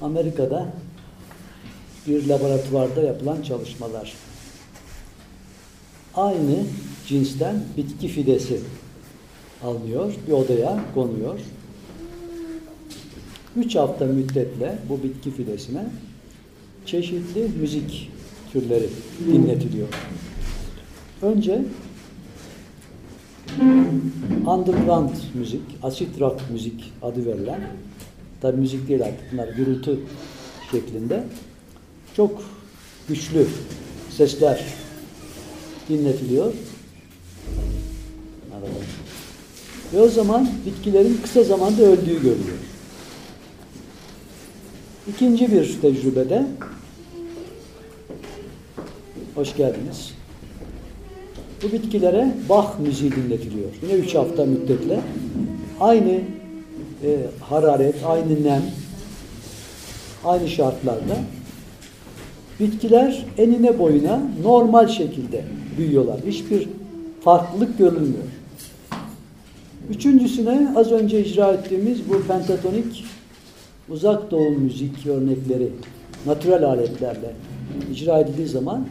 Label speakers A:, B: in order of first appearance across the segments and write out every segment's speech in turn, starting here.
A: Amerika'da bir laboratuvarda yapılan çalışmalar. Aynı cinsten bitki fidesi alınıyor, bir odaya konuyor. Üç hafta müddetle bu bitki fidesine çeşitli müzik türleri dinletiliyor. Önce underground müzik, acid rock müzik adı verilen, tabi müzik değil artık bunlar gürültü şeklinde çok güçlü sesler dinletiliyor. Ve o zaman bitkilerin kısa zamanda öldüğü görülüyor. İkinci bir tecrübede hoş geldiniz. Bu bitkilere Bach müziği dinletiliyor. Yine üç hafta müddetle aynı e, hararet, aynı nem, aynı şartlarda bitkiler enine boyuna normal şekilde büyüyorlar. Hiçbir farklılık görülmüyor. Üçüncüsüne az önce icra ettiğimiz bu pentatonik uzak doğu müzik örnekleri natürel aletlerle icra edildiği zaman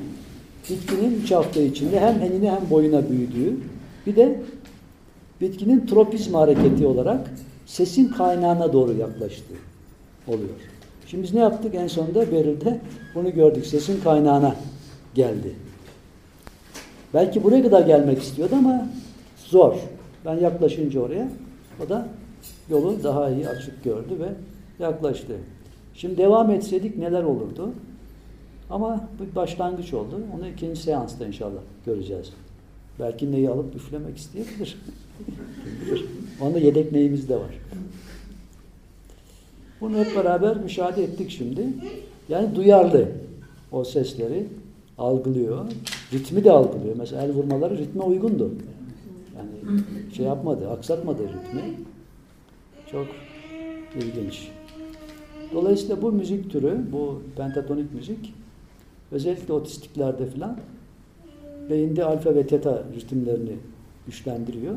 A: bitkinin üç hafta içinde hem enine hem boyuna büyüdüğü bir de bitkinin tropizm hareketi olarak sesin kaynağına doğru yaklaştığı oluyor. Şimdi biz ne yaptık? En sonunda Beril'de bunu gördük. Sesin kaynağına geldi. Belki buraya kadar gelmek istiyordu ama zor. Ben yaklaşınca oraya o da yolu daha iyi açık gördü ve yaklaştı. Şimdi devam etseydik neler olurdu? Ama bu başlangıç oldu. Onu ikinci seansta inşallah göreceğiz. Belki neyi alıp üflemek isteyebilir. Onda yedek neyimiz de var. Bunu hep beraber müşahede ettik şimdi. Yani duyarlı o sesleri algılıyor. Ritmi de algılıyor. Mesela el vurmaları ritme uygundu. Yani şey yapmadı, aksatmadı ritmi. Çok ilginç. Dolayısıyla bu müzik türü, bu pentatonik müzik özellikle otistiklerde filan beyinde alfa ve teta ritimlerini güçlendiriyor.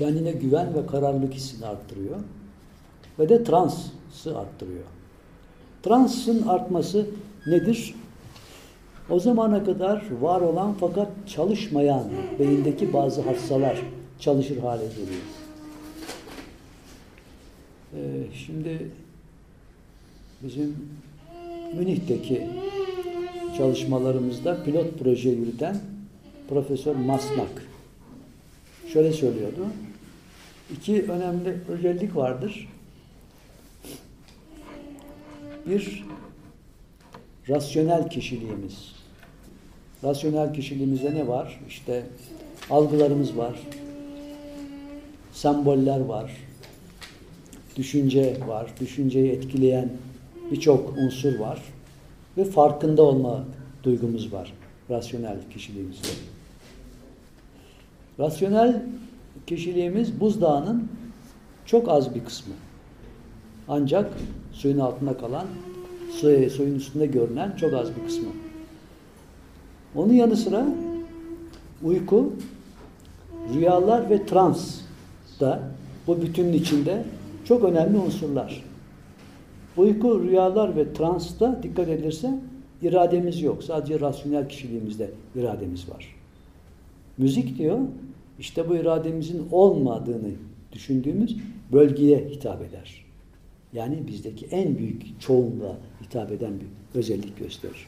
A: Kendine güven ve kararlılık hissini arttırıyor. Ve de transı arttırıyor. Transın artması nedir? O zamana kadar var olan fakat çalışmayan beyindeki bazı hassalar çalışır hale geliyor. Ee, şimdi bizim Münih'teki çalışmalarımızda pilot proje yürüten Profesör Masnak şöyle söylüyordu. İki önemli özellik vardır. Bir rasyonel kişiliğimiz. Rasyonel kişiliğimizde ne var? İşte algılarımız var. Semboller var. Düşünce var. Düşünceyi etkileyen birçok unsur var. Ve farkında olma duygumuz var. Rasyonel kişiliğimizde. Rasyonel kişiliğimiz buzdağının çok az bir kısmı. Ancak suyun altında kalan, suyun üstünde görünen çok az bir kısmı. Onun yanı sıra uyku, rüyalar ve trans da bu bütünün içinde çok önemli unsurlar. Uyku, rüyalar ve transta dikkat edilirse irademiz yok. Sadece rasyonel kişiliğimizde irademiz var. Müzik diyor, işte bu irademizin olmadığını düşündüğümüz bölgeye hitap eder. Yani bizdeki en büyük çoğunluğa hitap eden bir özellik gösterir.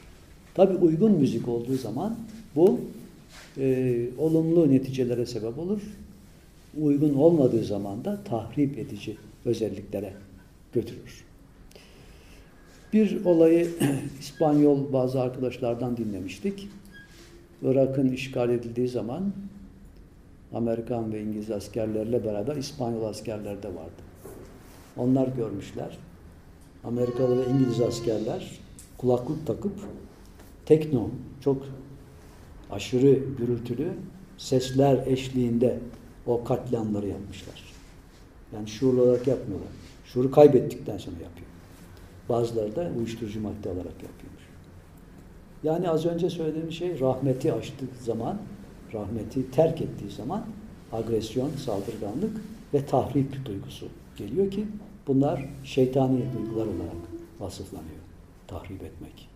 A: Tabi uygun müzik olduğu zaman bu e, olumlu neticelere sebep olur. Uygun olmadığı zaman da tahrip edici özelliklere götürür. Bir olayı İspanyol bazı arkadaşlardan dinlemiştik. Irak'ın işgal edildiği zaman Amerikan ve İngiliz askerlerle beraber İspanyol askerler de vardı. Onlar görmüşler. Amerikalı ve İngiliz askerler kulaklık takıp tekno, çok aşırı gürültülü sesler eşliğinde o katliamları yapmışlar. Yani şuurlu olarak yapmıyorlar. Şuuru kaybettikten sonra yapıyor. Bazıları da uyuşturucu madde olarak yapıyormuş. Yani az önce söylediğim şey rahmeti açtığı zaman, rahmeti terk ettiği zaman agresyon, saldırganlık ve tahrip duygusu geliyor ki Bunlar şeytani duygular olarak vasıflanıyor. Tahrip etmek.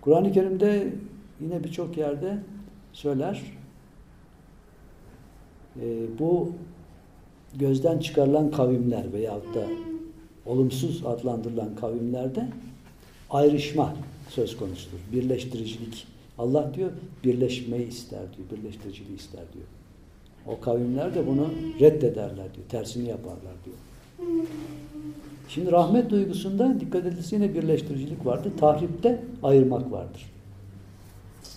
A: Kur'an-ı Kerim'de yine birçok yerde söyler. E, bu gözden çıkarılan kavimler veyahut da olumsuz adlandırılan kavimlerde ayrışma söz konusudur. Birleştiricilik. Allah diyor birleşmeyi ister diyor. Birleştiriciliği ister diyor. O kavimler de bunu reddederler diyor. Tersini yaparlar diyor. Şimdi rahmet duygusunda dikkat edilse yine birleştiricilik vardır. Tahripte ayırmak vardır.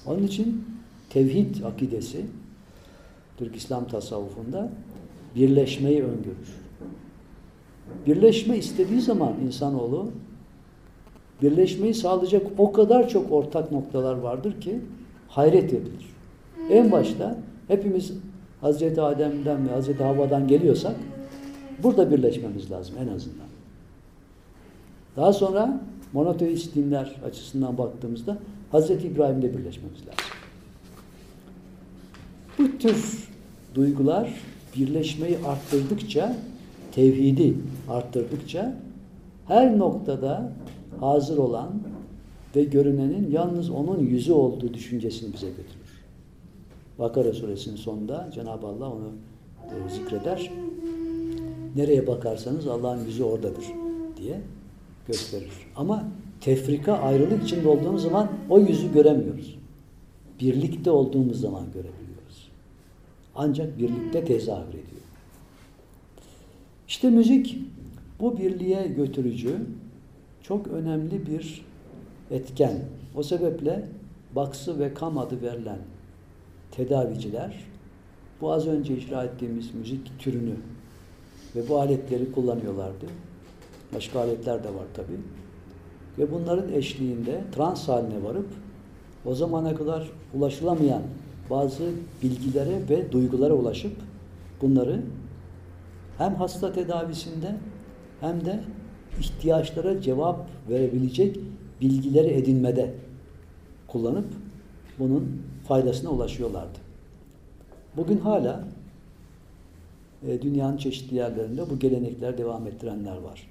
A: Onun için tevhid akidesi Türk İslam tasavvufunda birleşmeyi öngörür. Birleşme istediği zaman insanoğlu birleşmeyi sağlayacak o kadar çok ortak noktalar vardır ki hayret edilir. En başta hepimiz Hazreti Adem'den ve Hazreti Havva'dan geliyorsak burada birleşmemiz lazım en azından. Daha sonra monoteist dinler açısından baktığımızda Hazreti İbrahim'le birleşmemiz lazım. Bu tür duygular birleşmeyi arttırdıkça, tevhidi arttırdıkça her noktada hazır olan ve görünenin yalnız onun yüzü olduğu düşüncesini bize götürür. Bakara suresinin sonunda Cenab-ı Allah onu e, zikreder. Nereye bakarsanız Allah'ın yüzü oradadır diye gösterir. Ama tefrika, ayrılık içinde olduğumuz zaman o yüzü göremiyoruz. Birlikte olduğumuz zaman görebiliyoruz. Ancak birlikte tezahür ediyor. İşte müzik bu birliğe götürücü çok önemli bir etken. O sebeple baksı ve kam adı verilen tedaviciler bu az önce icra ettiğimiz müzik türünü ve bu aletleri kullanıyorlardı. Başka aletler de var tabi. Ve bunların eşliğinde trans haline varıp o zamana kadar ulaşılamayan bazı bilgilere ve duygulara ulaşıp bunları hem hasta tedavisinde hem de ihtiyaçlara cevap verebilecek bilgileri edinmede kullanıp bunun faydasına ulaşıyorlardı. Bugün hala e, dünyanın çeşitli yerlerinde bu gelenekler devam ettirenler var.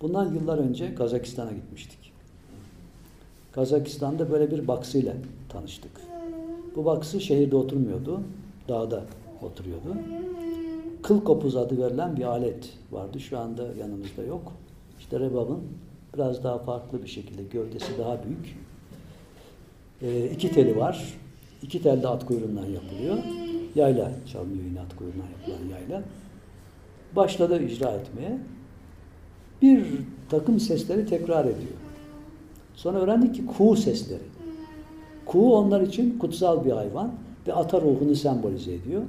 A: Bundan yıllar önce Kazakistan'a gitmiştik. Kazakistan'da böyle bir baksıyla tanıştık. Bu baksı şehirde oturmuyordu, dağda oturuyordu. Kıl kopuz adı verilen bir alet vardı. Şu anda yanımızda yok. İşte rebabın biraz daha farklı bir şekilde gövdesi daha büyük. E, iki teli var. İki tel de at kuyruğundan yapılıyor. Yayla çalınıyor yine at kuyruğundan yapılan yayla. Başladı icra etmeye. Bir takım sesleri tekrar ediyor. Sonra öğrendik ki kuğu sesleri. Kuğu onlar için kutsal bir hayvan ve ata ruhunu sembolize ediyor.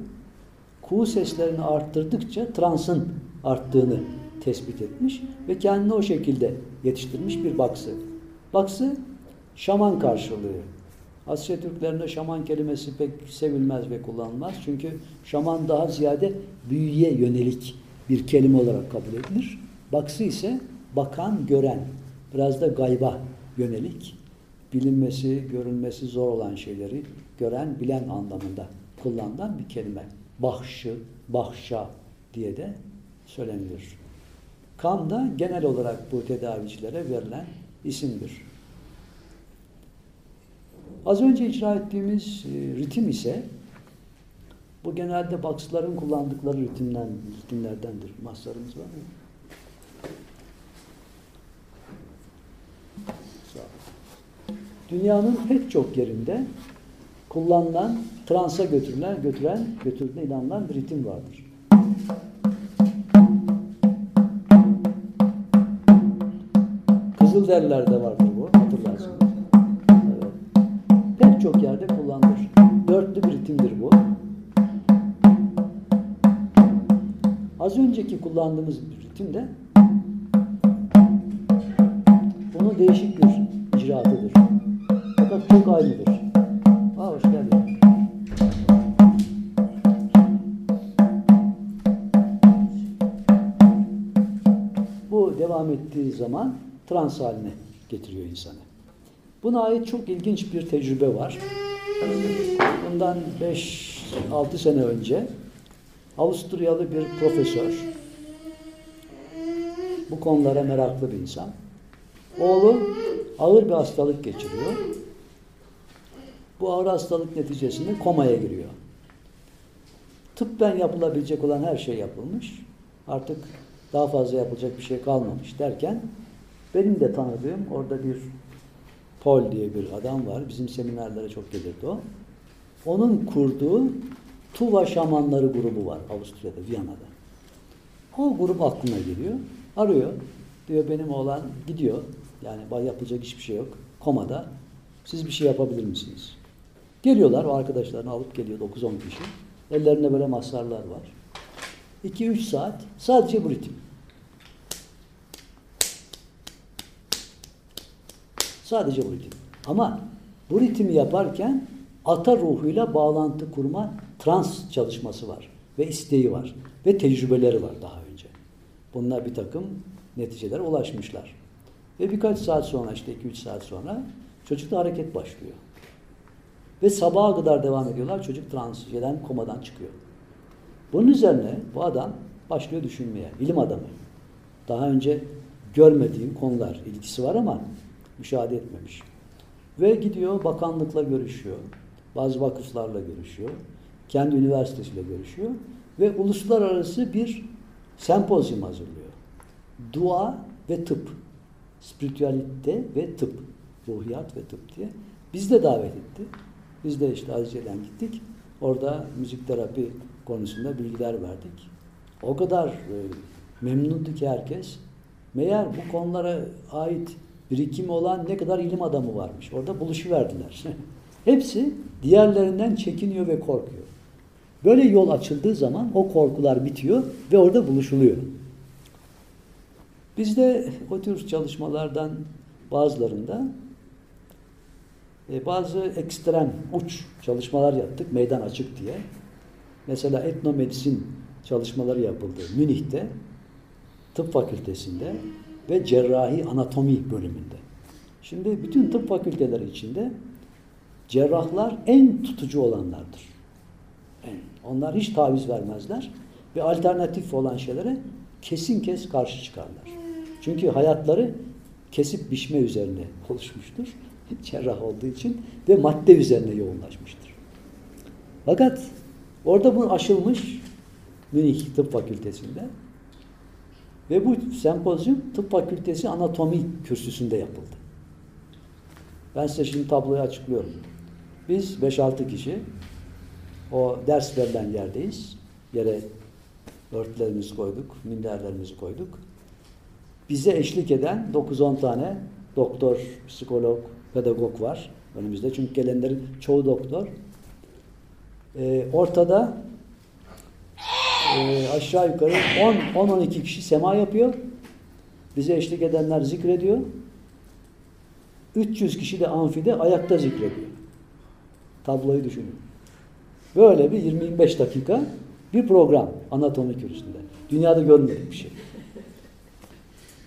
A: Kuğu seslerini arttırdıkça transın arttığını tespit etmiş ve kendini o şekilde yetiştirmiş bir baksı. Baksı şaman karşılığı. Asya Türklerinde şaman kelimesi pek sevilmez ve kullanılmaz. Çünkü şaman daha ziyade büyüye yönelik bir kelime olarak kabul edilir. Baksı ise bakan, gören, biraz da gayba yönelik, bilinmesi, görünmesi zor olan şeyleri gören, bilen anlamında kullanılan bir kelime. Bahşı, bahşa diye de söylenilir. Kan da genel olarak bu tedavicilere verilen isimdir. Az önce icra ettiğimiz e, ritim ise bu genelde baksıların kullandıkları ritimden, ritimlerdendir. Maslarımız var mı? Dünyanın pek çok yerinde kullanılan, transa götürülen, götüren, götürdüğüne inanılan bir ritim vardır. Kızılderililerde vardır bu, hatırlarsınız. Evet. Pek çok yerde kullanılır. Dörtlü bir ritimdir bu. Az önceki kullandığımız bir ritim de bunun değişik bir icraatıdır. Fakat çok aynıdır. Aa, hoş geldin. Bu devam ettiği zaman trans haline getiriyor insanı. Buna ait çok ilginç bir tecrübe var. Bundan 5-6 sene önce Avusturyalı bir profesör Bu konulara meraklı bir insan. Oğlu ağır bir hastalık geçiriyor. Bu ağır hastalık neticesinde komaya giriyor. Tıbben yapılabilecek olan her şey yapılmış. Artık daha fazla yapılacak bir şey kalmamış derken benim de tanıdığım orada bir Paul diye bir adam var. Bizim seminerlere çok gelirdi o. Onun kurduğu Tuva Şamanları grubu var Avusturya'da, Viyana'da. O grup aklına geliyor. Arıyor. Diyor benim oğlan gidiyor. Yani yapılacak hiçbir şey yok. Komada. Siz bir şey yapabilir misiniz? Geliyorlar. O arkadaşlarını alıp geliyor 9-10 kişi. Ellerinde böyle masarlar var. 2-3 saat sadece bu ritim. Sadece bu ritim. Ama bu ritmi yaparken ata ruhuyla bağlantı kurma trans çalışması var. Ve isteği var. Ve tecrübeleri var daha önce. Bunlar bir takım neticelere ulaşmışlar. Ve birkaç saat sonra işte 2-3 saat sonra çocukta hareket başlıyor. Ve sabaha kadar devam ediyorlar. Çocuk transiyeden komadan çıkıyor. Bunun üzerine bu adam başlıyor düşünmeye. Bilim adamı. Daha önce görmediğim konular ilgisi var ama müşahede etmemiş. Ve gidiyor bakanlıkla görüşüyor. Bazı vakıflarla görüşüyor. Kendi üniversitesiyle görüşüyor. Ve uluslararası bir sempozyum hazırlıyor. Dua ve tıp. Spiritüalite ve tıp. Ruhiyat ve tıp diye. Biz de davet etti. Biz de işte Azize'den gittik. Orada müzik terapi konusunda bilgiler verdik. O kadar e, memnundu ki herkes. Meğer bu konulara ait birikimi olan ne kadar ilim adamı varmış. Orada buluşu verdiler. Hepsi diğerlerinden çekiniyor ve korkuyor. Böyle yol açıldığı zaman o korkular bitiyor ve orada buluşuluyor. Biz de o tür çalışmalardan bazılarında e, bazı ekstrem, uç çalışmalar yaptık meydan açık diye. Mesela etnomedisin çalışmaları yapıldı Münih'te, tıp fakültesinde ve cerrahi anatomi bölümünde. Şimdi bütün tıp fakülteleri içinde cerrahlar en tutucu olanlardır. Yani onlar hiç taviz vermezler ve alternatif olan şeylere kesin kes karşı çıkarlar. Çünkü hayatları kesip biçme üzerine oluşmuştur. Cerrah olduğu için ve madde üzerine yoğunlaşmıştır. Fakat orada bu aşılmış Münih Tıp Fakültesi'nde ve bu sempozyum tıp fakültesi anatomi kürsüsünde yapıldı. Ben size şimdi tabloyu açıklıyorum. Biz 5-6 kişi o ders verilen yerdeyiz. Yere örtülerimizi koyduk, minderlerimizi koyduk. Bize eşlik eden 9-10 tane doktor, psikolog, pedagog var önümüzde. Çünkü gelenlerin çoğu doktor. Ee, ortada e, aşağı yukarı 10-12 kişi sema yapıyor. Bize eşlik edenler zikrediyor. 300 kişi de amfide ayakta zikrediyor. Tabloyu düşünün. Böyle bir 20-25 dakika bir program anatomi kürsüsünde. Dünyada görmedik bir şey.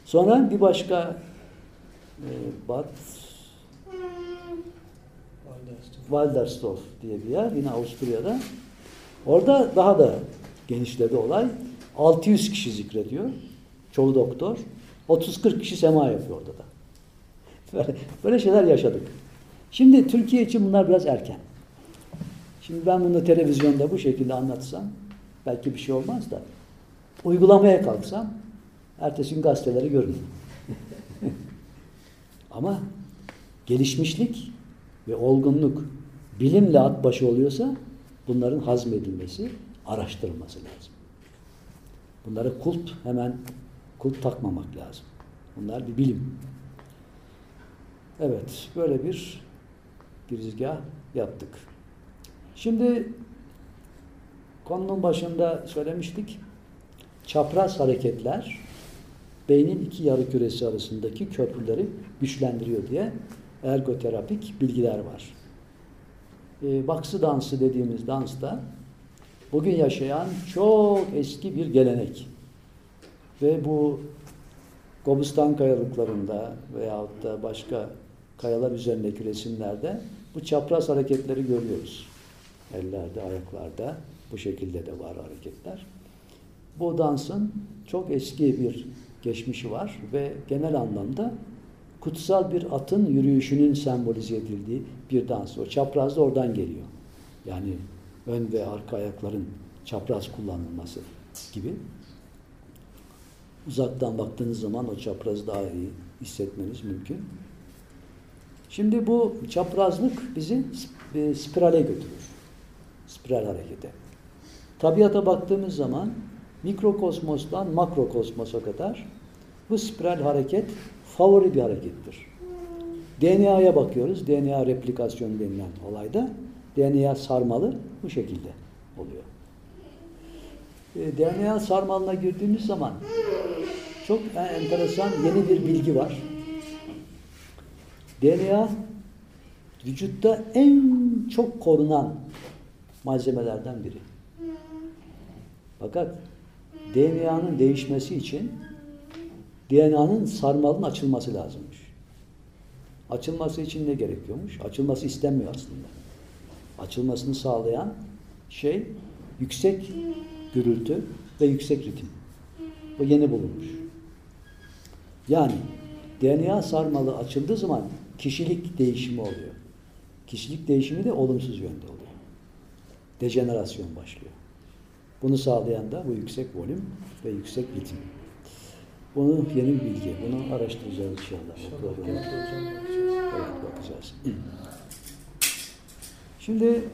A: Sonra bir başka e, Bad Waldersdorf diye bir yer yine Avusturya'da. Orada daha da genişledi olay. 600 kişi zikrediyor. Çoğu doktor. 30-40 kişi sema yapıyor orada da. Böyle, şeyler yaşadık. Şimdi Türkiye için bunlar biraz erken. Şimdi ben bunu televizyonda bu şekilde anlatsam belki bir şey olmaz da uygulamaya kalksam ertesi gün gazeteleri görün. Ama gelişmişlik ve olgunluk bilimle at başı oluyorsa bunların hazmedilmesi, araştırılması lazım. Bunları kult hemen kult takmamak lazım. Bunlar bir bilim. Evet, böyle bir girizgah yaptık. Şimdi konunun başında söylemiştik. Çapraz hareketler beynin iki yarı küresi arasındaki köprüleri güçlendiriyor diye ergoterapik bilgiler var. E, baksı dansı dediğimiz dansta bugün yaşayan çok eski bir gelenek. Ve bu Gobustan kayalıklarında veyahut da başka kayalar üzerindeki resimlerde bu çapraz hareketleri görüyoruz. Ellerde, ayaklarda bu şekilde de var hareketler. Bu dansın çok eski bir geçmişi var ve genel anlamda kutsal bir atın yürüyüşünün sembolize edildiği bir dans. O çapraz da oradan geliyor. Yani ön ve arka ayakların çapraz kullanılması gibi. Uzaktan baktığınız zaman o çaprazı daha iyi hissetmeniz mümkün. Şimdi bu çaprazlık bizi e, spirale götürür. Spiral harekete. Tabiata baktığımız zaman mikrokosmostan makrokosmosa kadar bu spiral hareket favori bir harekettir. DNA'ya bakıyoruz. DNA replikasyon denilen olayda DNA sarmalı bu şekilde oluyor. E, DNA sarmalına girdiğimiz zaman çok enteresan yeni bir bilgi var. DNA vücutta en çok korunan malzemelerden biri. Fakat DNA'nın değişmesi için DNA'nın sarmalın açılması lazımmış. Açılması için ne gerekiyormuş? Açılması istenmiyor aslında. Açılmasını sağlayan şey yüksek gürültü ve yüksek ritim. O yeni bulunmuş. Yani DNA sarmalı açıldığı zaman kişilik değişimi oluyor. Kişilik değişimi de olumsuz yönde oluyor. Dejenerasyon başlıyor. Bunu sağlayan da bu yüksek volüm ve yüksek ritim. Bunu yeni bir bilgi. Bunu araştıracağız inşallah.
B: İnşallah.
A: Evet bakacağız. Şimdi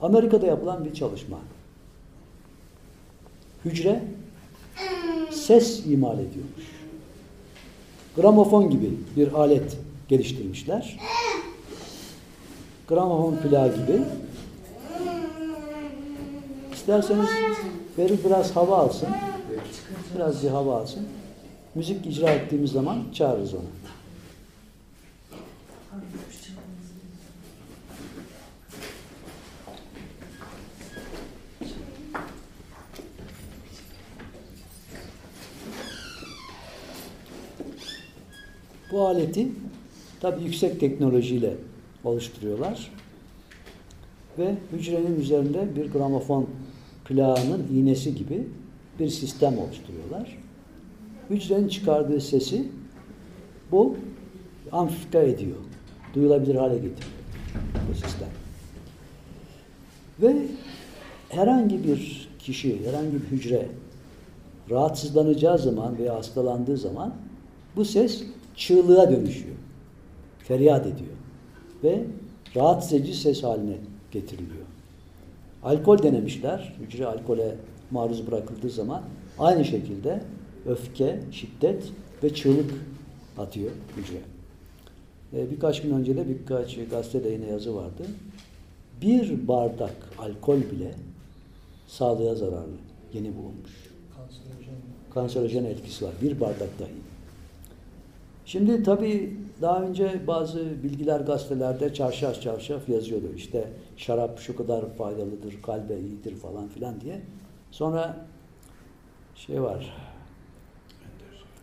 A: Amerika'da yapılan bir çalışma. Hücre ses imal ediyormuş. Gramofon gibi bir alet geliştirmişler. Gramofon plağı gibi. İsterseniz Beril biraz hava alsın. Biraz bir hava alsın. Müzik icra ettiğimiz zaman çağırırız onu. Bu aleti tabi yüksek teknolojiyle oluşturuyorlar. Ve hücrenin üzerinde bir gramofon plağının iğnesi gibi bir sistem oluşturuyorlar. Hücrenin çıkardığı sesi bu amplifika ediyor. Duyulabilir hale getiriyor bu sistem. Ve herhangi bir kişi, herhangi bir hücre rahatsızlanacağı zaman veya hastalandığı zaman bu ses çığlığa dönüşüyor. Feryat ediyor. Ve rahatsız edici ses haline getiriliyor. Alkol denemişler. Hücre alkole maruz bırakıldığı zaman aynı şekilde öfke, şiddet ve çığlık atıyor hücre. Ee, birkaç gün önce de birkaç gazetede yine yazı vardı. Bir bardak alkol bile sağlığa zararlı. Yeni bulunmuş.
B: Kanserojen.
A: Kanserojen etkisi var. Bir bardak dahi. Şimdi tabii daha önce bazı bilgiler gazetelerde çarşaf çarşaf yazıyordu. İşte şarap şu kadar faydalıdır, kalbe iyidir falan filan diye. Sonra şey var.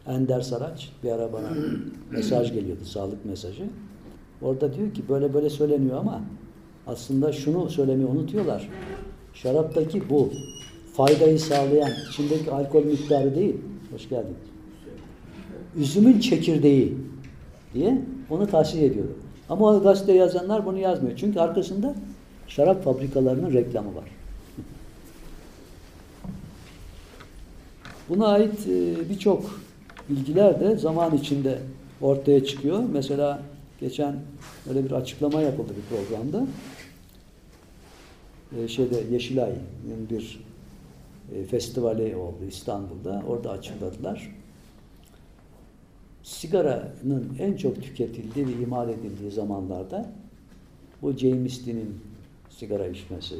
A: Ender Saraç bir ara bana mesaj geliyordu, sağlık mesajı. Orada diyor ki böyle böyle söyleniyor ama aslında şunu söylemeyi unutuyorlar. Şaraptaki bu faydayı sağlayan içindeki alkol miktarı değil. Hoş geldin üzümün çekirdeği diye onu tahsil ediyordu. Ama o gazete yazanlar bunu yazmıyor. Çünkü arkasında şarap fabrikalarının reklamı var. Buna ait birçok bilgiler de zaman içinde ortaya çıkıyor. Mesela geçen öyle bir açıklama yapıldı bir programda. E, şeyde Yeşilay'ın bir e, festivali oldu İstanbul'da. Orada açıkladılar sigaranın en çok tüketildiği ve imal edildiği zamanlarda bu James Dean'in sigara içmesi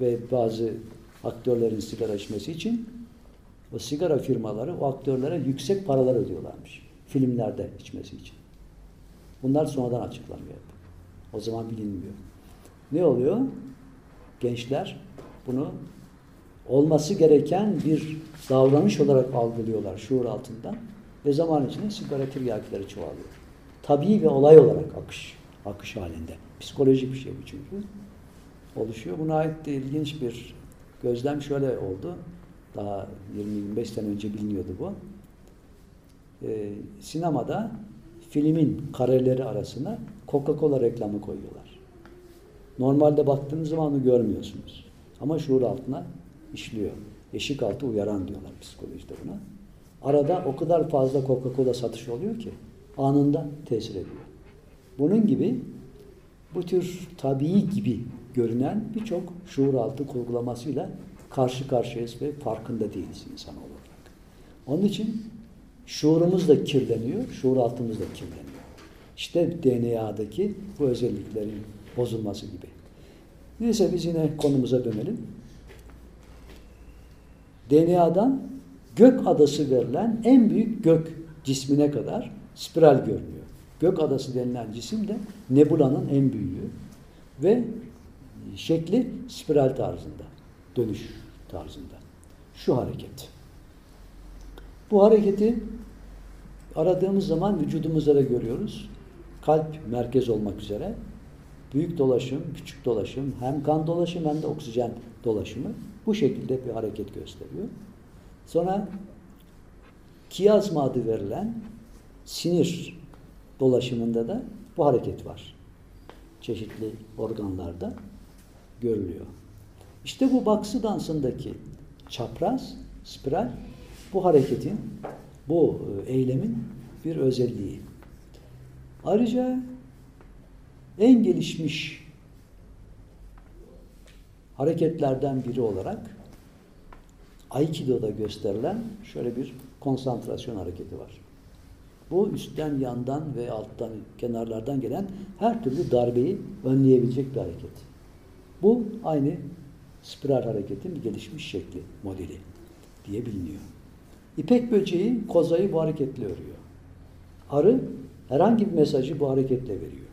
A: ve bazı aktörlerin sigara içmesi için o sigara firmaları o aktörlere yüksek paralar ödüyorlarmış. Filmlerde içmesi için. Bunlar sonradan açıklanıyor. O zaman bilinmiyor. Ne oluyor? Gençler bunu olması gereken bir davranış olarak algılıyorlar şuur altından. Ve zaman içinde sigara tiryakileri çoğalıyor. Tabii ve olay olarak akış, akış halinde. Psikolojik bir şey bu çünkü. Oluşuyor. Buna ait de ilginç bir Gözlem şöyle oldu. Daha 20-25 sene önce biliniyordu bu. Ee, sinemada filmin kareleri arasına Coca-Cola reklamı koyuyorlar. Normalde baktığınız zaman onu görmüyorsunuz. Ama şuur altına işliyor. Eşik altı uyaran diyorlar psikolojide buna. Arada o kadar fazla Coca-Cola satışı oluyor ki anında tesir ediyor. Bunun gibi bu tür tabii gibi görünen birçok şuur altı kurgulamasıyla karşı karşıyayız ve farkında değiliz insan olarak. Onun için şuurumuz da kirleniyor, şuur altımız da kirleniyor. İşte DNA'daki bu özelliklerin bozulması gibi. Neyse biz yine konumuza dönelim. DNA'dan gök adası verilen en büyük gök cismine kadar spiral görünüyor. Gök adası denilen cisim de nebulanın en büyüğü ve şekli spiral tarzında, dönüş tarzında. Şu hareket. Bu hareketi aradığımız zaman vücudumuzda da görüyoruz. Kalp merkez olmak üzere büyük dolaşım, küçük dolaşım, hem kan dolaşımı hem de oksijen dolaşımı bu şekilde bir hareket gösteriyor. Sonra kiyazma adı verilen sinir dolaşımında da bu hareket var. Çeşitli organlarda görülüyor. İşte bu baksı dansındaki çapraz, spiral bu hareketin, bu e, eylemin bir özelliği. Ayrıca en gelişmiş hareketlerden biri olarak Aikido'da gösterilen şöyle bir konsantrasyon hareketi var. Bu üstten, yandan ve alttan, kenarlardan gelen her türlü darbeyi önleyebilecek bir hareket. Bu aynı spiral hareketin bir gelişmiş şekli, modeli diye biliniyor. İpek böceği kozayı bu hareketle örüyor. Arı herhangi bir mesajı bu hareketle veriyor.